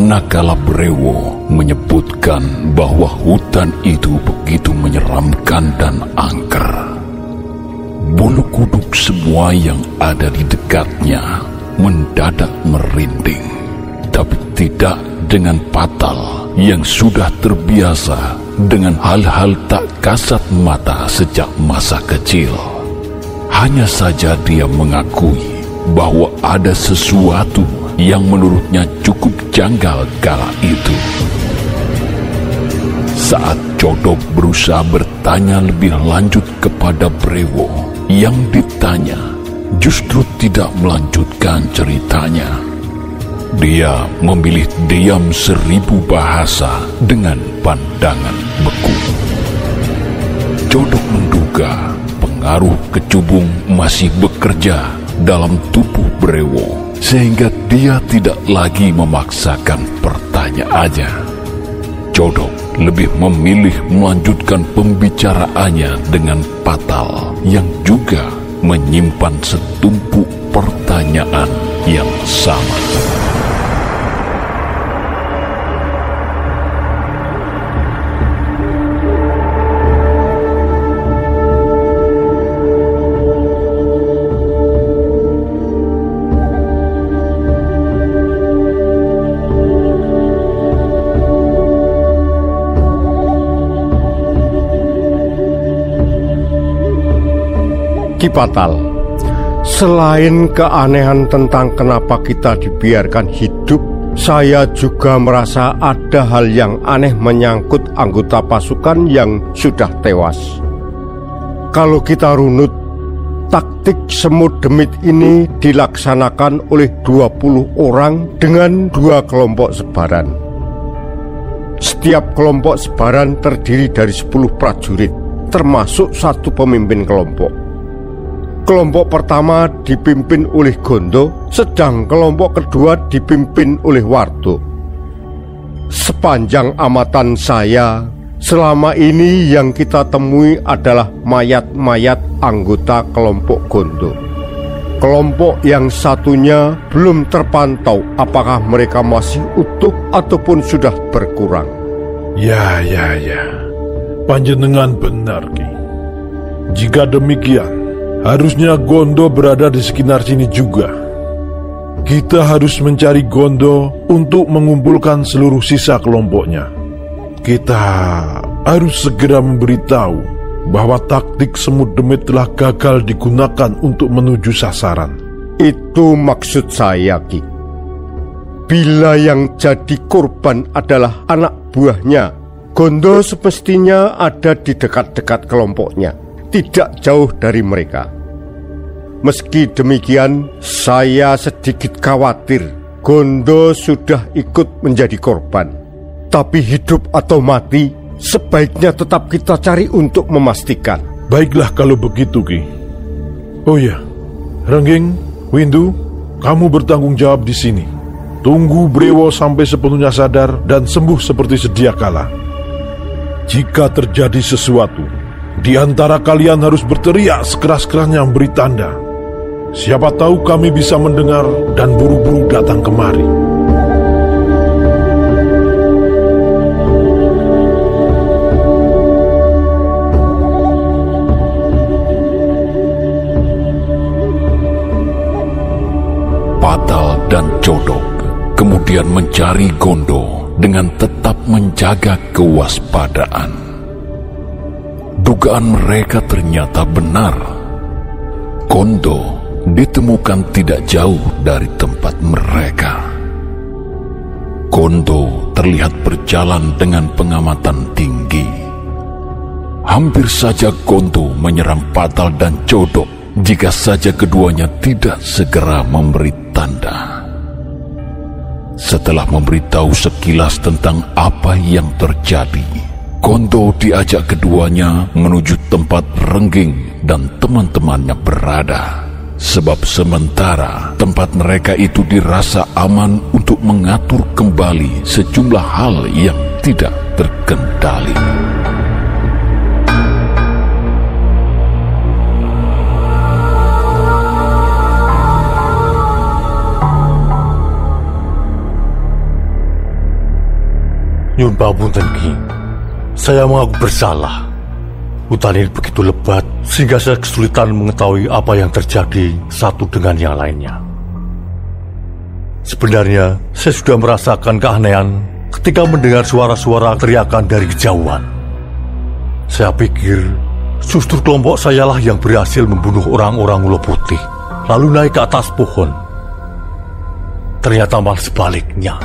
Manakala Brewo menyebutkan bahwa hutan itu begitu menyeramkan dan angker. Bulu kuduk semua yang ada di dekatnya mendadak merinding, tapi tidak dengan Patal yang sudah terbiasa dengan hal-hal tak kasat mata sejak masa kecil. Hanya saja dia mengakui bahwa ada sesuatu yang menurutnya cukup janggal kala itu. Saat Codok berusaha bertanya lebih lanjut kepada Brewo, yang ditanya justru tidak melanjutkan ceritanya. Dia memilih diam seribu bahasa dengan pandangan beku. Codok menduga pengaruh kecubung masih bekerja dalam tubuh Brewo sehingga dia tidak lagi memaksakan pertanyaannya. Codok lebih memilih melanjutkan pembicaraannya dengan Patal yang juga menyimpan setumpuk pertanyaan yang sama. Kipatal. Selain keanehan tentang kenapa kita dibiarkan hidup, saya juga merasa ada hal yang aneh menyangkut anggota pasukan yang sudah tewas. Kalau kita runut, taktik semut demit ini dilaksanakan oleh 20 orang dengan dua kelompok sebaran. Setiap kelompok sebaran terdiri dari 10 prajurit, termasuk satu pemimpin kelompok. Kelompok pertama dipimpin oleh Gondo, sedang kelompok kedua dipimpin oleh Wardo. Sepanjang amatan saya, selama ini yang kita temui adalah mayat-mayat anggota kelompok Gondo. Kelompok yang satunya belum terpantau apakah mereka masih utuh ataupun sudah berkurang. Ya, ya, ya. Panjenengan benar, Ki. Jika demikian, Harusnya Gondo berada di sekitar sini juga. Kita harus mencari Gondo untuk mengumpulkan seluruh sisa kelompoknya. Kita harus segera memberitahu bahwa taktik semut demit telah gagal digunakan untuk menuju sasaran. Itu maksud saya, Ki. Bila yang jadi korban adalah anak buahnya, Gondo semestinya ada di dekat-dekat kelompoknya tidak jauh dari mereka. Meski demikian, saya sedikit khawatir Gondo sudah ikut menjadi korban. Tapi hidup atau mati, sebaiknya tetap kita cari untuk memastikan. Baiklah kalau begitu, Ki. Oh ya, Rengging, Windu, kamu bertanggung jawab di sini. Tunggu Brewo sampai sepenuhnya sadar dan sembuh seperti sedia kala. Jika terjadi sesuatu, di antara kalian harus berteriak sekeras-kerasnya memberi tanda. Siapa tahu kami bisa mendengar dan buru-buru datang kemari. Patal dan Codok kemudian mencari Gondo dengan tetap menjaga kewaspadaan dugaan mereka ternyata benar. Kondo ditemukan tidak jauh dari tempat mereka. Kondo terlihat berjalan dengan pengamatan tinggi. Hampir saja Kondo menyerang Patal dan Codok jika saja keduanya tidak segera memberi tanda. Setelah memberitahu sekilas tentang apa yang terjadi, Kondo diajak keduanya menuju tempat Rengging dan teman-temannya berada. Sebab sementara tempat mereka itu dirasa aman untuk mengatur kembali sejumlah hal yang tidak terkendali. Nyun Babunten saya mengaku bersalah. Hutan ini begitu lebat sehingga saya kesulitan mengetahui apa yang terjadi satu dengan yang lainnya. Sebenarnya saya sudah merasakan keanehan ketika mendengar suara-suara teriakan dari kejauhan. Saya pikir justru kelompok saya lah yang berhasil membunuh orang-orang Ulo Putih, lalu naik ke atas pohon. Ternyata malah sebaliknya.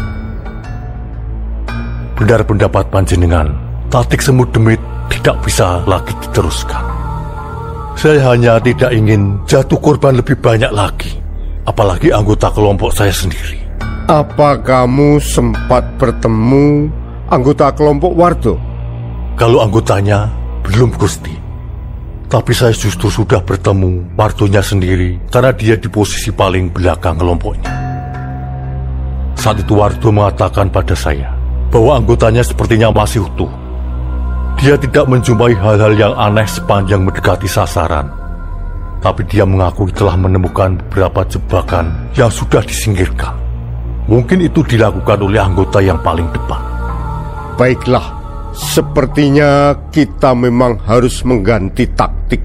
Benar pendapat panjenengan, tatik semut demit tidak bisa lagi diteruskan. Saya hanya tidak ingin jatuh korban lebih banyak lagi, apalagi anggota kelompok saya sendiri. Apa kamu sempat bertemu anggota kelompok Wardo? Kalau anggotanya belum Gusti. Tapi saya justru sudah bertemu Wardonya sendiri karena dia di posisi paling belakang kelompoknya. Saat itu Wardo mengatakan pada saya bahwa anggotanya sepertinya masih utuh dia tidak menjumpai hal-hal yang aneh sepanjang mendekati sasaran. Tapi dia mengakui telah menemukan beberapa jebakan yang sudah disingkirkan. Mungkin itu dilakukan oleh anggota yang paling depan. Baiklah, sepertinya kita memang harus mengganti taktik.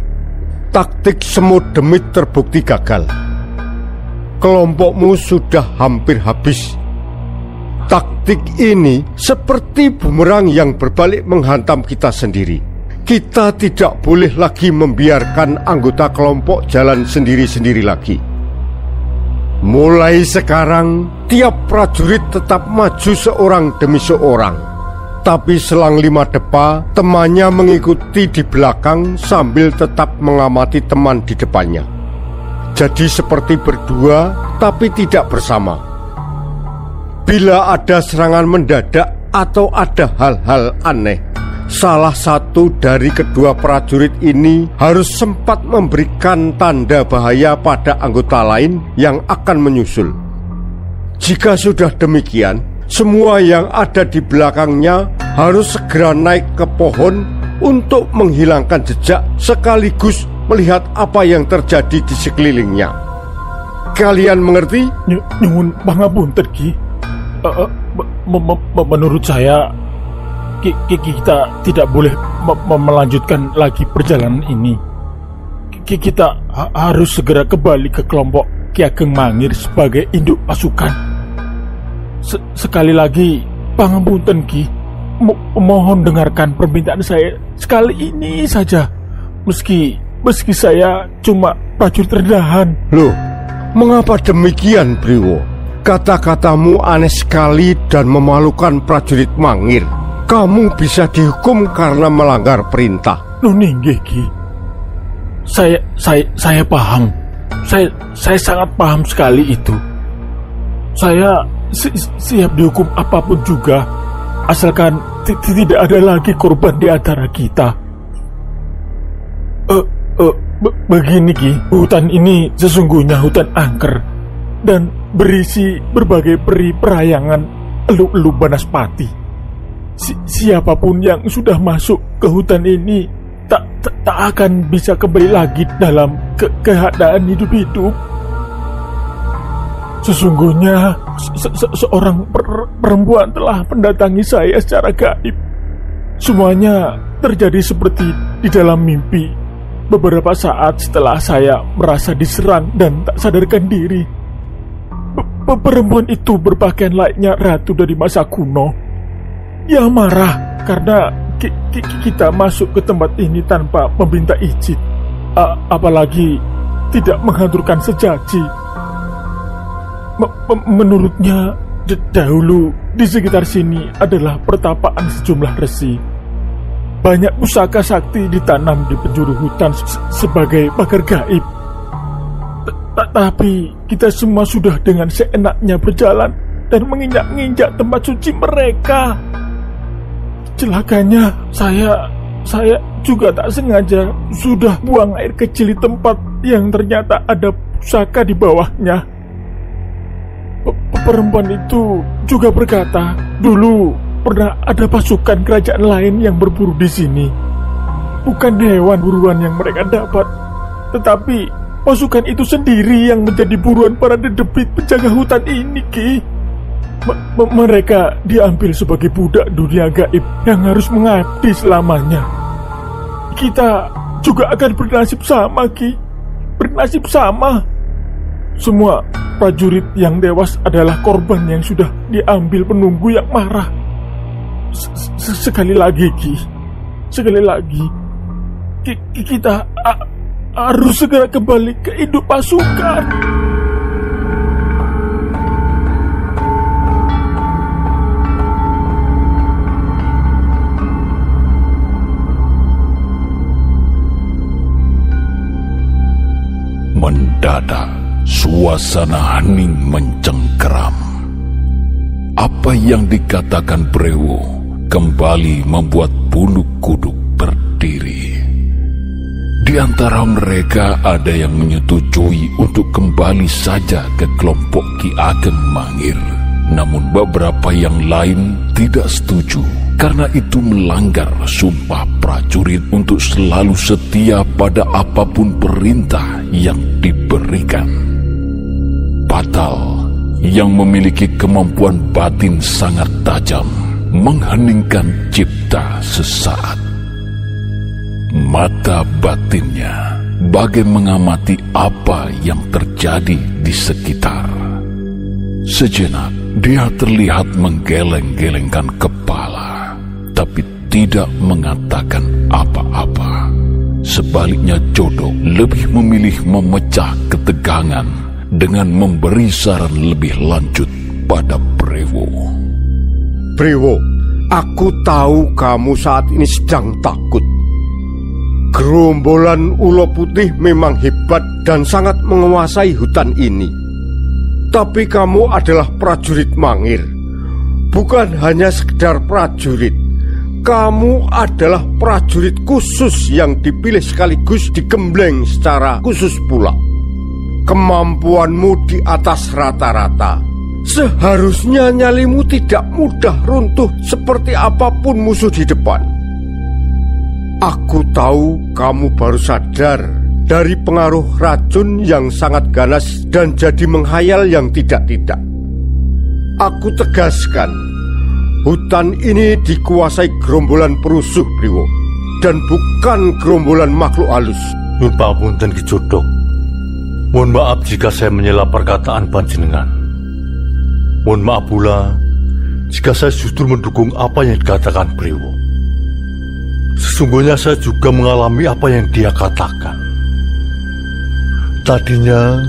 Taktik semut demit terbukti gagal. Kelompokmu sudah hampir habis Taktik ini seperti bumerang yang berbalik menghantam kita sendiri. Kita tidak boleh lagi membiarkan anggota kelompok jalan sendiri-sendiri lagi. Mulai sekarang, tiap prajurit tetap maju seorang demi seorang. Tapi selang lima depa, temannya mengikuti di belakang sambil tetap mengamati teman di depannya. Jadi seperti berdua, tapi tidak bersama. Bila ada serangan mendadak atau ada hal-hal aneh, salah satu dari kedua prajurit ini harus sempat memberikan tanda bahaya pada anggota lain yang akan menyusul. Jika sudah demikian, semua yang ada di belakangnya harus segera naik ke pohon untuk menghilangkan jejak sekaligus melihat apa yang terjadi di sekelilingnya. Kalian mengerti? Nyungun pangapunten Ki uh, menurut saya kita tidak boleh melanjutkan lagi perjalanan ini. Kita harus segera kembali ke kelompok Ki Ageng Mangir sebagai induk pasukan. sekali lagi, pangapunten Ki, mo mohon dengarkan permintaan saya sekali ini saja. Meski meski saya cuma prajurit rendahan. Loh, mengapa demikian, Priwo? Kata-katamu aneh sekali dan memalukan prajurit Mangir. Kamu bisa dihukum karena melanggar perintah. Nuninggi, Ki. Saya, saya, saya paham. Saya, saya sangat paham sekali itu. Saya si, siap dihukum apa pun juga, asalkan tidak ada lagi korban di antara kita. Uh, uh, begini Ki, hutan ini sesungguhnya hutan angker dan berisi berbagai peri perayangan eluk-eluk Banaspati. Si siapa pun yang sudah masuk ke hutan ini tak, tak, tak akan bisa kembali lagi dalam ke keadaan hidup-hidup. Sesungguhnya se se seorang per perempuan telah mendatangi saya secara gaib. Semuanya terjadi seperti di dalam mimpi. Beberapa saat setelah saya merasa diserang dan tak sadarkan diri, Perempuan itu berpakaian layaknya ratu dari masa kuno. Ia marah karena ki ki kita masuk ke tempat ini tanpa meminta izin. A apalagi tidak menghancurkan sejaji. M menurutnya, dahulu di sekitar sini adalah pertapaan sejumlah resi. Banyak pusaka sakti ditanam di penjuru hutan sebagai pagar gaib tapi kita semua sudah dengan seenaknya berjalan dan menginjak-injak tempat suci mereka. Celakanya, saya saya juga tak sengaja sudah buang air kecil di tempat yang ternyata ada pusaka di bawahnya. Perempuan itu juga berkata, dulu pernah ada pasukan kerajaan lain yang berburu di sini. Bukan hewan buruan yang mereka dapat, tetapi Pasukan itu sendiri yang menjadi buruan para dedebit penjaga hutan ini, Ki. mereka diambil sebagai budak dunia gaib yang harus mengabdi selamanya. Kita juga akan bernasib sama, Ki. Bernasib sama. Semua prajurit yang dewas adalah korban yang sudah diambil penunggu yang marah. Sekali lagi, Ki. Sekali lagi. Kita harus segera kembali ke hidup pasukan. Mendadak, suasana hening mencengkeram. Apa yang dikatakan Brewo kembali membuat bulu kuduk berdiri. Di antara mereka ada yang menyetujui untuk kembali saja ke kelompok Ki Ageng Mangir. Namun beberapa yang lain tidak setuju karena itu melanggar sumpah prajurit untuk selalu setia pada apa pun perintah yang diberikan. Batal yang memiliki kemampuan batin sangat tajam mengheningkan cipta sesaat. Mata batinnya bagai mengamati apa yang terjadi di sekitar. Sejenak dia terlihat menggeleng-gelengkan kepala tapi tidak mengatakan apa-apa. Sebaliknya jodoh lebih memilih memecah ketegangan dengan memberi saran lebih lanjut pada Brewo. Brewo, aku tahu kamu saat ini sedang takut. Gerombolan ulo putih memang hebat dan sangat menguasai hutan ini. Tapi kamu adalah prajurit mangir. Bukan hanya sekedar prajurit, kamu adalah prajurit khusus yang dipilih sekaligus digembleng secara khusus pula. Kemampuanmu di atas rata-rata. Seharusnya nyalimu tidak mudah runtuh seperti apa pun musuh di depan. Aku tahu kamu baru sadar dari pengaruh racun yang sangat ganas dan jadi menghayal yang tidak-tidak. Aku tegaskan, Hutan ini dikuasai gerombolan perusuh, Priwo. Dan bukan gerombolan makhluk halus. Nun dan Kijodok. Mohon maaf jika saya menyela perkataan panjenengan. Mohon maaf pula jika saya justru mendukung apa yang dikatakan Priwo. Sesungguhnya saya juga mengalami apa yang dia katakan. Tadinya,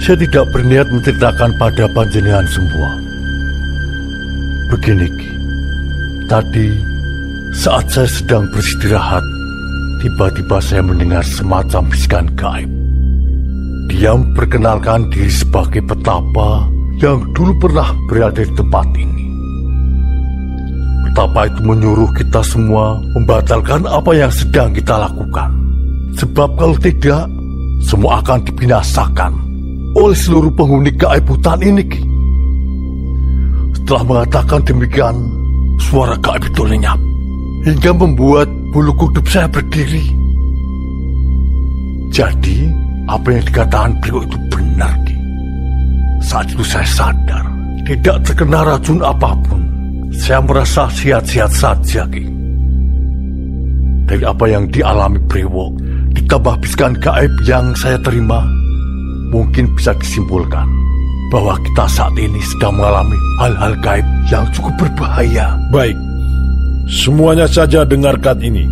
saya tidak berniat menceritakan pada panjenengan semua. Begini, Ki. Tadi, saat saya sedang beristirahat, tiba-tiba saya mendengar semacam bisikan gaib. Dia memperkenalkan diri sebagai petapa yang dulu pernah berada di tempat ini. Petapa itu menyuruh kita semua membatalkan apa yang sedang kita lakukan. Sebab kalau tidak, semua akan dibinasakan oleh seluruh penghuni gaib hutan ini. Setelah mengatakan demikian, suara gaib itu lenyap hingga membuat bulu kuduk saya berdiri. Jadi, apa yang dikatakan beliau itu benar. Saat itu saya sadar, tidak terkena racun apa pun. Saya merasa sehat-sehat saja, Ki. Dari apa yang dialami Brewo, ditambah bisikan gaib yang saya terima, mungkin bisa disimpulkan bahwa kita saat ini sedang mengalami hal-hal gaib yang cukup berbahaya. Baik, semuanya saja dengarkan ini.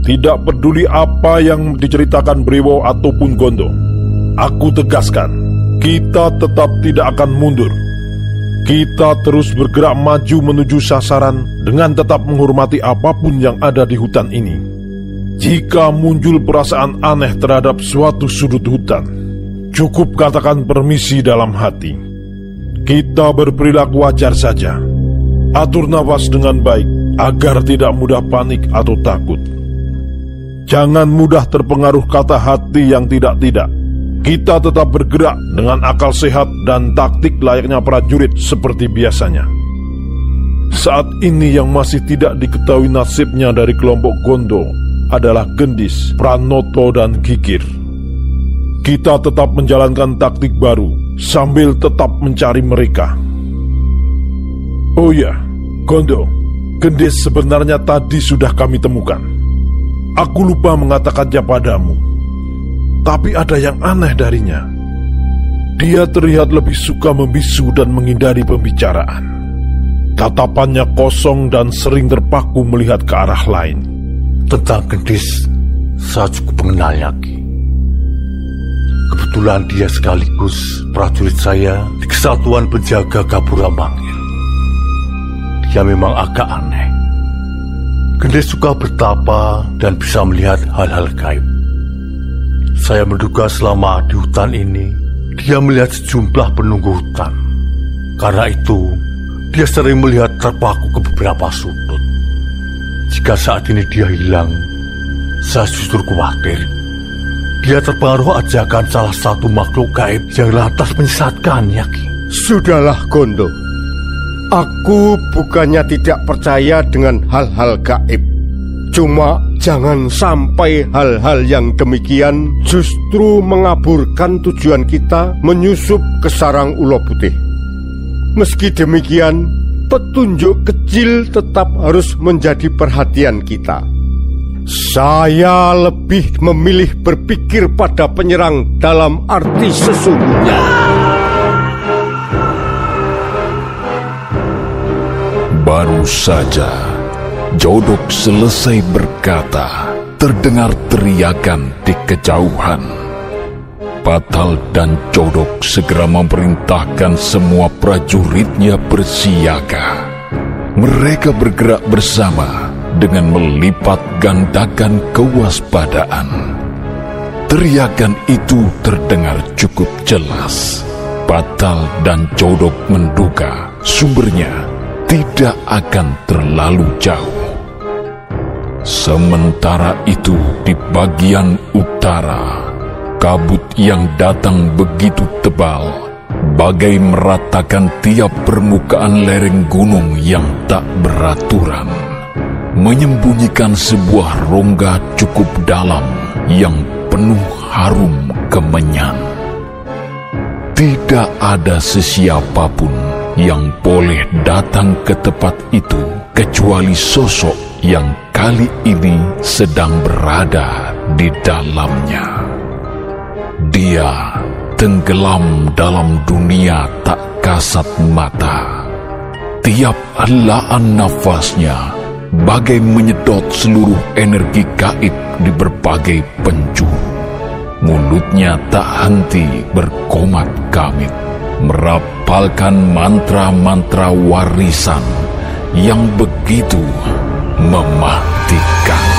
Tidak peduli apa yang diceritakan Brewo ataupun Gondo, aku tegaskan, kita tetap tidak akan mundur. Kita terus bergerak maju menuju sasaran dengan tetap menghormati apa pun yang ada di hutan ini. Jika muncul perasaan aneh terhadap suatu sudut hutan, Cukup katakan permisi dalam hati. Kita berperilaku wajar saja. Atur nafas dengan baik agar tidak mudah panik atau takut. Jangan mudah terpengaruh kata hati yang tidak-tidak. Kita tetap bergerak dengan akal sehat dan taktik layaknya prajurit seperti biasanya. Saat ini yang masih tidak diketahui nasibnya dari kelompok Gondo adalah Gendis, Pranoto, dan Gigir kita tetap menjalankan taktik baru sambil tetap mencari mereka. Oh ya, Gondo, gendis sebenarnya tadi sudah kami temukan. Aku lupa mengatakannya padamu. Tapi ada yang aneh darinya. Dia terlihat lebih suka membisu dan menghindari pembicaraan. Tatapannya kosong dan sering terpaku melihat ke arah lain. Tentang gendis, saya cukup mengenalnya. Kebetulan dia sekaligus prajurit saya di kesatuan penjaga Gapura Mangir. Dia memang agak aneh. Gendis suka bertapa dan bisa melihat hal-hal gaib. Saya menduga selama di hutan ini, dia melihat sejumlah penunggu hutan. Karena itu, dia sering melihat terpaku ke beberapa sudut. Jika saat ini dia hilang, saya justru khawatir dia terpengaruh ajakan salah satu makhluk gaib yang lantas menyesatkannya. Sudahlah, Gondo. Aku bukannya tidak percaya dengan hal-hal gaib. Cuma jangan sampai hal-hal yang demikian justru mengaburkan tujuan kita menyusup ke sarang ulo putih. Meski demikian, petunjuk kecil tetap harus menjadi perhatian kita. Saya lebih memilih berpikir pada penyerang dalam arti sesungguhnya. Baru saja Jodok selesai berkata, terdengar teriakan di kejauhan. Batal dan Jodok segera memerintahkan semua prajuritnya bersiaga. Mereka bergerak bersama dengan melipat gandakan kewaspadaan. Teriakan itu terdengar cukup jelas. Batal dan Jodok menduga sumbernya tidak akan terlalu jauh. Sementara itu di bagian utara, kabut yang datang begitu tebal, bagai meratakan tiap permukaan lereng gunung yang tak beraturan menyembunyikan sebuah rongga cukup dalam yang penuh harum kemenyan. Tidak ada sesiapapun yang boleh datang ke tempat itu kecuali sosok yang kali ini sedang berada di dalamnya. Dia tenggelam dalam dunia tak kasat mata. Tiap helaan nafasnya bagai menyedot seluruh energi gaib di berbagai penjuru. Mulutnya tak henti berkomat kamit, merapalkan mantra-mantra warisan yang begitu mematikan.